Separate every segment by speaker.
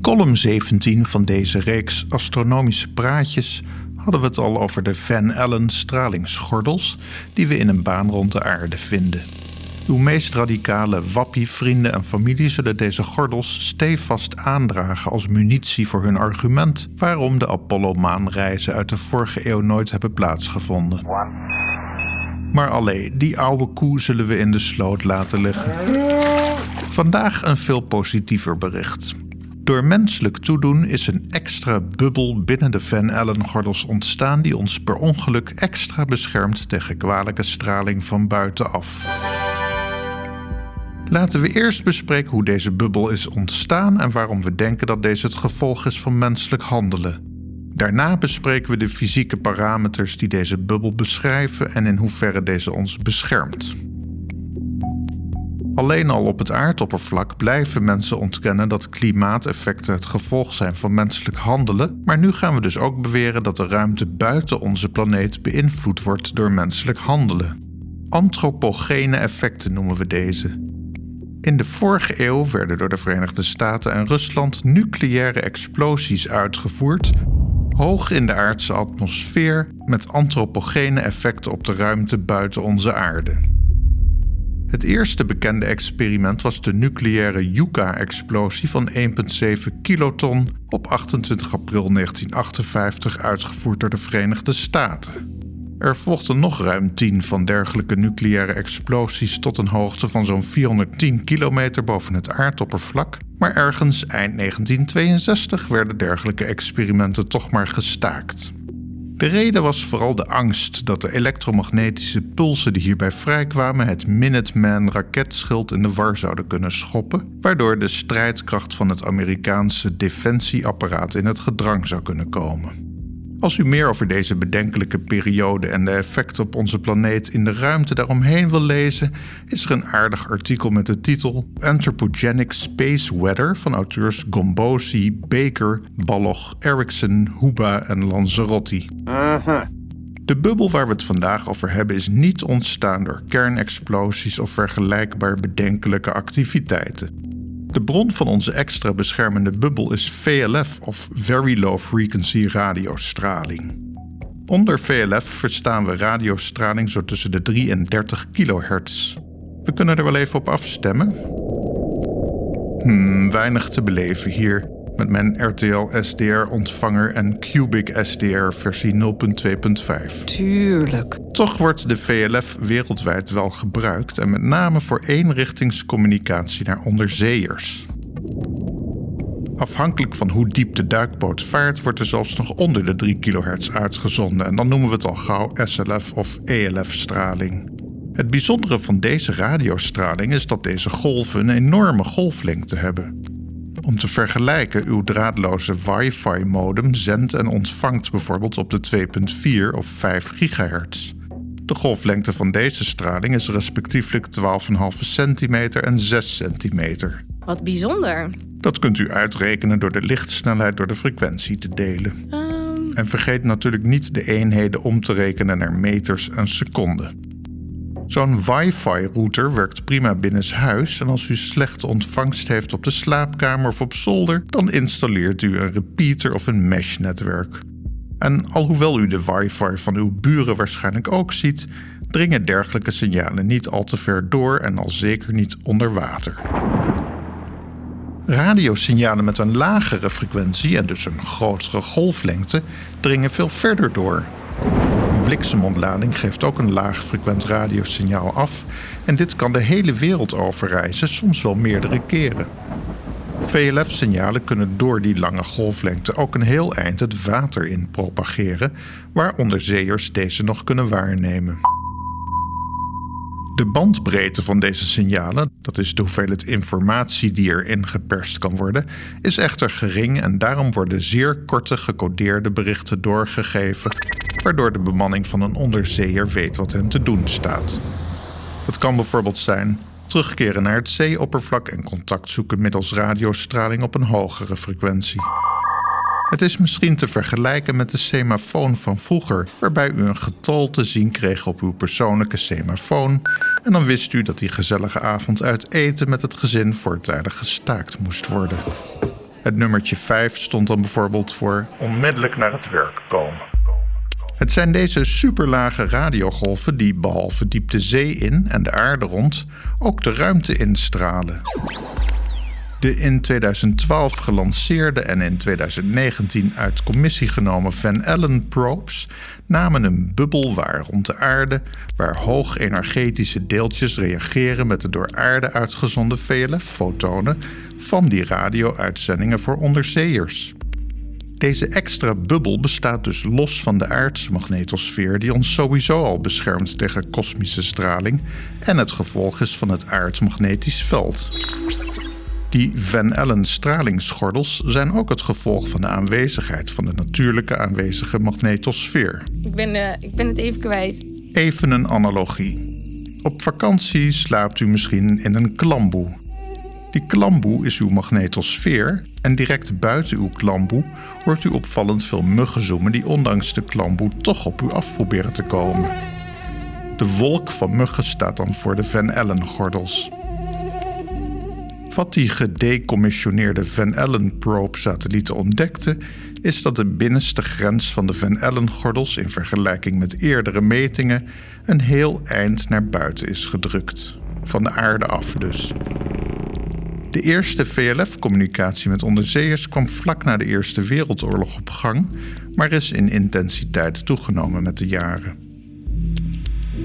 Speaker 1: Column 17 van deze reeks astronomische praatjes hadden we het al over de Van Allen stralingsgordels die we in een baan rond de aarde vinden. Uw meest radicale wappie, vrienden en familie zullen deze gordels stevast aandragen als munitie voor hun argument waarom de Apollo-maanreizen uit de vorige eeuw nooit hebben plaatsgevonden. Maar alleen, die oude koe zullen we in de sloot laten liggen. Vandaag een veel positiever bericht. Door menselijk toedoen is een extra bubbel binnen de Van Allen-gordels ontstaan die ons per ongeluk extra beschermt tegen kwalijke straling van buitenaf. Laten we eerst bespreken hoe deze bubbel is ontstaan en waarom we denken dat deze het gevolg is van menselijk handelen. Daarna bespreken we de fysieke parameters die deze bubbel beschrijven en in hoeverre deze ons beschermt. Alleen al op het aardoppervlak blijven mensen ontkennen dat klimaateffecten het gevolg zijn van menselijk handelen, maar nu gaan we dus ook beweren dat de ruimte buiten onze planeet beïnvloed wordt door menselijk handelen. Antropogene effecten noemen we deze. In de vorige eeuw werden door de Verenigde Staten en Rusland nucleaire explosies uitgevoerd, hoog in de aardse atmosfeer, met antropogene effecten op de ruimte buiten onze aarde. Het eerste bekende experiment was de nucleaire Yucca-explosie van 1,7 kiloton op 28 april 1958 uitgevoerd door de Verenigde Staten. Er volgden nog ruim 10 van dergelijke nucleaire explosies tot een hoogte van zo'n 410 kilometer boven het aardoppervlak, maar ergens eind 1962 werden dergelijke experimenten toch maar gestaakt. De reden was vooral de angst dat de elektromagnetische pulsen die hierbij vrijkwamen het Minuteman-raketschild in de war zouden kunnen schoppen, waardoor de strijdkracht van het Amerikaanse defensieapparaat in het gedrang zou kunnen komen. Als u meer over deze bedenkelijke periode en de effecten op onze planeet in de ruimte daaromheen wil lezen, is er een aardig artikel met de titel Anthropogenic Space Weather van auteurs Gombosi, Baker, Balloch, Erickson, Huba en Lanzarotti. De bubbel waar we het vandaag over hebben is niet ontstaan door kernexplosies of vergelijkbaar bedenkelijke activiteiten. De bron van onze extra beschermende bubbel is VLF of Very Low Frequency radiostraling. Onder VLF verstaan we radiostraling zo tussen de 3 en 30 kilohertz. We kunnen er wel even op afstemmen. Hmm, weinig te beleven hier met mijn RTL SDR-ontvanger en Cubic SDR versie 0.2.5.
Speaker 2: Tuurlijk.
Speaker 1: Toch wordt de VLF wereldwijd wel gebruikt en met name voor eenrichtingscommunicatie naar onderzeeërs. Afhankelijk van hoe diep de duikboot vaart, wordt er zelfs nog onder de 3 kHz uitgezonden en dan noemen we het al gauw SLF of ELF-straling. Het bijzondere van deze radiostraling is dat deze golven een enorme golflengte hebben. Om te vergelijken, uw draadloze wifi-modem zendt en ontvangt bijvoorbeeld op de 2.4 of 5 gigahertz. De golflengte van deze straling is respectievelijk 12,5 centimeter en 6 centimeter.
Speaker 2: Wat bijzonder.
Speaker 1: Dat kunt u uitrekenen door de lichtsnelheid door de frequentie te delen.
Speaker 2: Ehm,
Speaker 1: En vergeet natuurlijk niet de eenheden om te rekenen naar meters en seconden. Zo'n wifi-router werkt prima binnenshuis en als u slechte ontvangst heeft op de slaapkamer of op zolder, dan installeert u een repeater of een mesh-netwerk. En alhoewel u de wifi van uw buren waarschijnlijk ook ziet, dringen dergelijke signalen niet al te ver door en al zeker niet onder water. Radiosignalen met een lagere frequentie en dus een grotere golflengte dringen veel verder door. Bliksemontlading geeft ook een laagfrequent radiosignaal af en dit kan de hele wereld overreizen, soms wel meerdere keren. VLF-signalen kunnen door die lange golflengte ook een heel eind het water in propageren, waar onderzeeërs deze nog kunnen waarnemen. De bandbreedte van deze signalen, dat is de hoeveelheid informatie die erin geperst kan worden, is echter gering en daarom worden zeer korte gecodeerde berichten doorgegeven, waardoor de bemanning van een onderzeeër weet wat hen te doen staat. Het kan bijvoorbeeld zijn terugkeren naar het zeeoppervlak en contact zoeken middels radiostraling op een hogere frequentie. Het is misschien te vergelijken met de semafoon van vroeger, waarbij u een getal te zien kreeg op uw persoonlijke semafoon en dan wist u dat die gezellige avond uit eten met het gezin voortijdig gestaakt moest worden. Het nummertje 5 stond dan bijvoorbeeld voor onmiddellijk naar het werk komen. Het zijn deze superlage radiogolven die behalve diep de zee in en de aarde rond ook de ruimte instralen. De in 2012 gelanceerde en in 2019 uit commissie genomen Van Allen probes namen een bubbel waar rond de aarde, waar hoogenergetische deeltjes reageren met de door aarde uitgezonden VLF-fotonen van die radio-uitzendingen voor onderzeeërs. Deze extra bubbel bestaat dus los van de aardse magnetosfeer die ons sowieso al beschermt tegen kosmische straling en het gevolg is van het aardmagnetisch veld. Die Van Allen stralingsgordels zijn ook het gevolg van de aanwezigheid van de natuurlijke aanwezige magnetosfeer.
Speaker 2: Ik ben, uh, ik ben het even kwijt.
Speaker 1: Even een analogie. Op vakantie slaapt u misschien in een klamboe. Die klamboe is uw magnetosfeer en direct buiten uw klamboe hoort u opvallend veel muggen zoomen die ondanks de klamboe toch op u af proberen te komen. De wolk van muggen staat dan voor de Van Allen-gordels. Wat die gedecommissioneerde Van Allen-probe-satellieten ontdekte, is dat de binnenste grens van de Van Allen-gordels in vergelijking met eerdere metingen een heel eind naar buiten is gedrukt. Van de aarde af dus. De eerste VLF-communicatie met onderzeeërs kwam vlak na de Eerste Wereldoorlog op gang, maar is in intensiteit toegenomen met de jaren.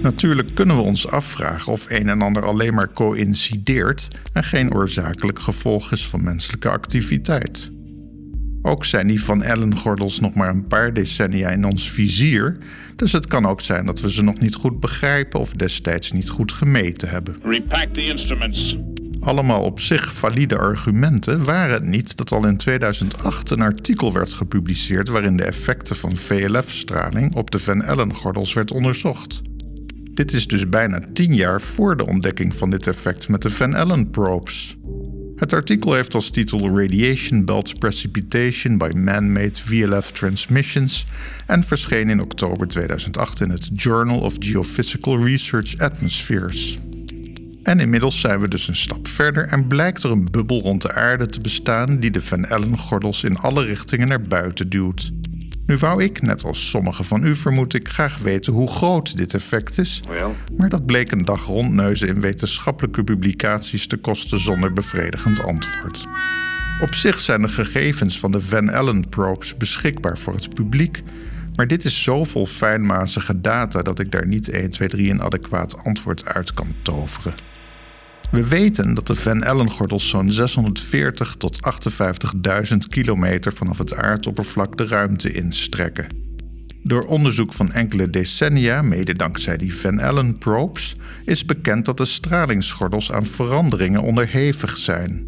Speaker 1: Natuurlijk kunnen we ons afvragen of een en ander alleen maar coïncideert en geen oorzakelijk gevolg is van menselijke activiteit. Ook zijn die van Allen-gordels nog maar een paar decennia in ons vizier, dus het kan ook zijn dat we ze nog niet goed begrijpen of destijds niet goed gemeten hebben. Repack the instruments. Allemaal op zich valide argumenten waren het niet dat al in 2008 een artikel werd gepubliceerd waarin de effecten van VLF-straling op de Van Allen-gordels werd onderzocht. Dit is dus bijna tien jaar voor de ontdekking van dit effect met de Van Allen probes. Het artikel heeft als titel Radiation Belt Precipitation by Man-Made VLF Transmissions en verscheen in oktober 2008 in het Journal of Geophysical Research Atmospheres. En inmiddels zijn we dus een stap verder en blijkt er een bubbel rond de aarde te bestaan die de Van Allen-gordels in alle richtingen naar buiten duwt. Nu wou ik, net als sommigen van u vermoed ik, graag weten hoe groot dit effect is. Maar dat bleek een dag rondneuzen in wetenschappelijke publicaties te kosten zonder bevredigend antwoord. Op zich zijn de gegevens van de Van Allen probes beschikbaar voor het publiek, maar dit is zoveel fijnmazige data dat ik daar niet 1, 2, 3 een adequaat antwoord uit kan toveren. We weten dat de Van Allen-gordels zo'n 640 tot 58.000 kilometer vanaf het aardoppervlak de ruimte instrekken. Door onderzoek van enkele decennia, mede dankzij die Van Allen-probes, is bekend dat de stralingsgordels aan veranderingen onderhevig zijn.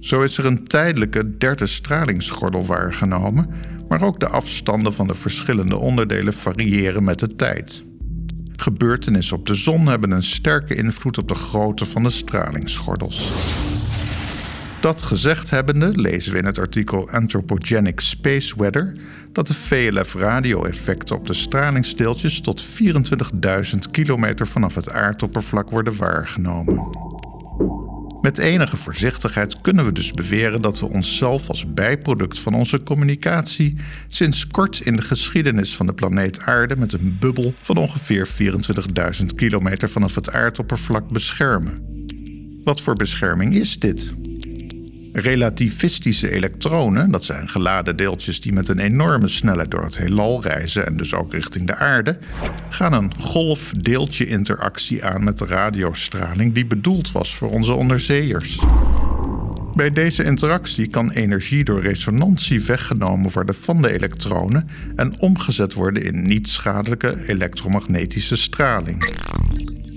Speaker 1: Zo is er een tijdelijke derde stralingsgordel waargenomen, maar ook de afstanden van de verschillende onderdelen variëren met de tijd. Gebeurtenissen op de zon hebben een sterke invloed op de grootte van de stralingsgordels. Dat gezegd hebbende lezen we in het artikel Anthropogenic Space Weather dat de VLF-radio-effecten op de stralingsdeeltjes tot 24.000 kilometer vanaf het aardoppervlak worden waargenomen. Met enige voorzichtigheid kunnen we dus beweren dat we onszelf als bijproduct van onze communicatie sinds kort in de geschiedenis van de planeet Aarde met een bubbel van ongeveer 24.000 kilometer vanaf het aardoppervlak beschermen. Wat voor bescherming is dit? Relativistische elektronen, dat zijn geladen deeltjes die met een enorme snelheid door het heelal reizen en dus ook richting de aarde, gaan een golf-deeltje-interactie aan met de radiostraling die bedoeld was voor onze onderzeeërs. Bij deze interactie kan energie door resonantie weggenomen worden van de elektronen en omgezet worden in niet-schadelijke elektromagnetische straling.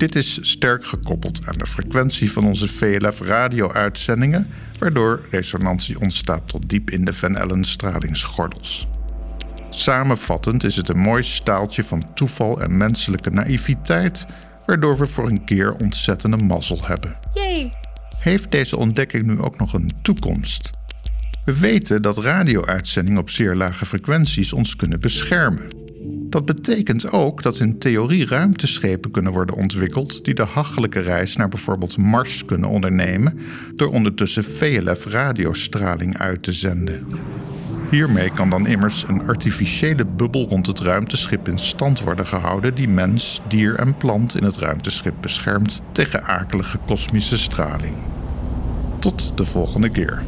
Speaker 1: Dit is sterk gekoppeld aan de frequentie van onze VLF-radio-uitzendingen, waardoor resonantie ontstaat tot diep in de Van Allen stralingsgordels. Samenvattend is het een mooi staaltje van toeval en menselijke naïviteit, waardoor we voor een keer ontzettende mazzel hebben.
Speaker 2: Yay!
Speaker 1: Heeft deze ontdekking nu ook nog een toekomst? We weten dat radio-uitzendingen op zeer lage frequenties ons kunnen beschermen. Dat betekent ook dat in theorie ruimteschepen kunnen worden ontwikkeld die de hachelijke reis naar bijvoorbeeld Mars kunnen ondernemen door ondertussen VLF-radiostraling uit te zenden. Hiermee kan dan immers een artificiële bubbel rond het ruimteschip in stand worden gehouden die mens, dier en plant in het ruimteschip beschermt tegen akelige kosmische straling. Tot de volgende keer.